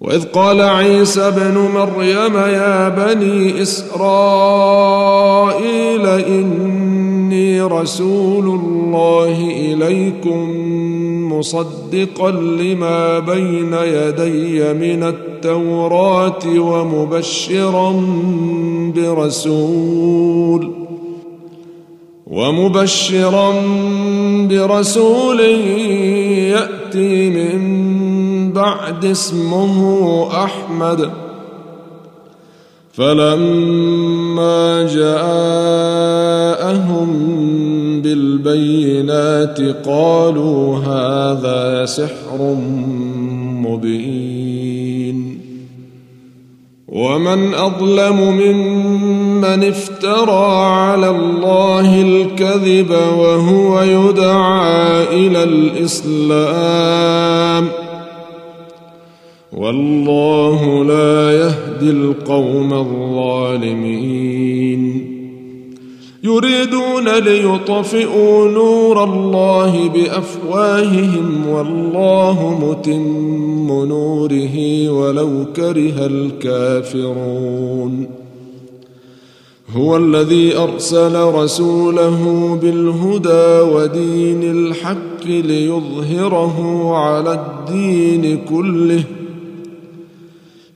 وإذ قال عيسى ابن مريم يا بني إسرائيل إني رسول الله إليكم مصدقا لما بين يدي من التوراة ومبشرا برسول ومبشرا برسول يأتي من بعد اسمه أحمد. فلما جاءهم بالبينات قالوا هذا سحر مبين. ومن أظلم ممن افترى على الله الكذب وهو يدعى إلى الإسلام. والله لا يهدي القوم الظالمين. يريدون ليطفئوا نور الله بأفواههم والله متم نوره ولو كره الكافرون. هو الذي أرسل رسوله بالهدى ودين الحق ليظهره على الدين كله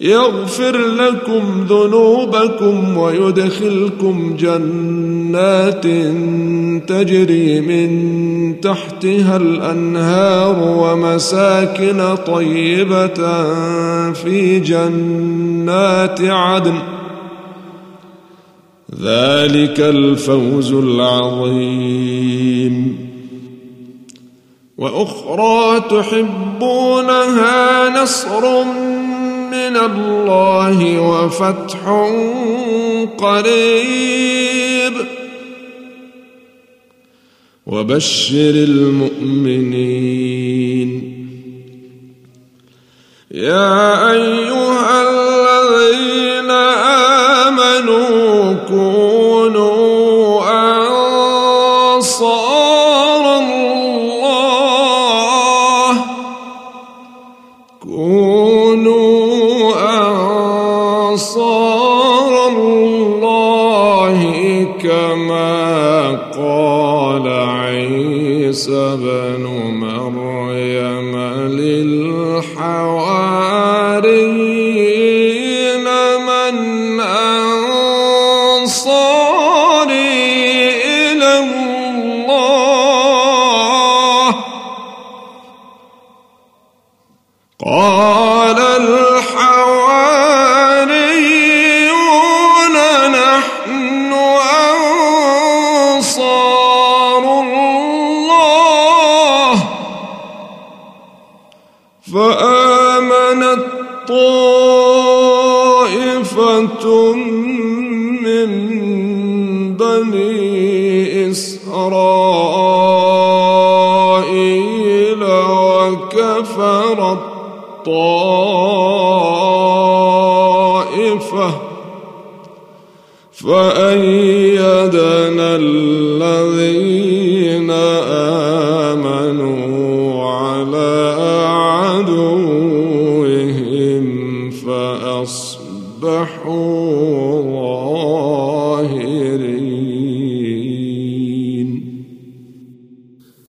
يغفر لكم ذنوبكم ويدخلكم جنات تجري من تحتها الأنهار ومساكن طيبة في جنات عدن. ذلك الفوز العظيم. وأخرى تحبونها نصر من الله وفتح قريب. وبشر المؤمنين. يا أيها الذين آمنوا كونوا أنصار الله كما قال عيسى بن مريم للحواريين من أنصاري إلى الله. قال فآمنت طائفة من بني إسرائيل وكفرت طائفة فأيدنا الذي فأصبحوا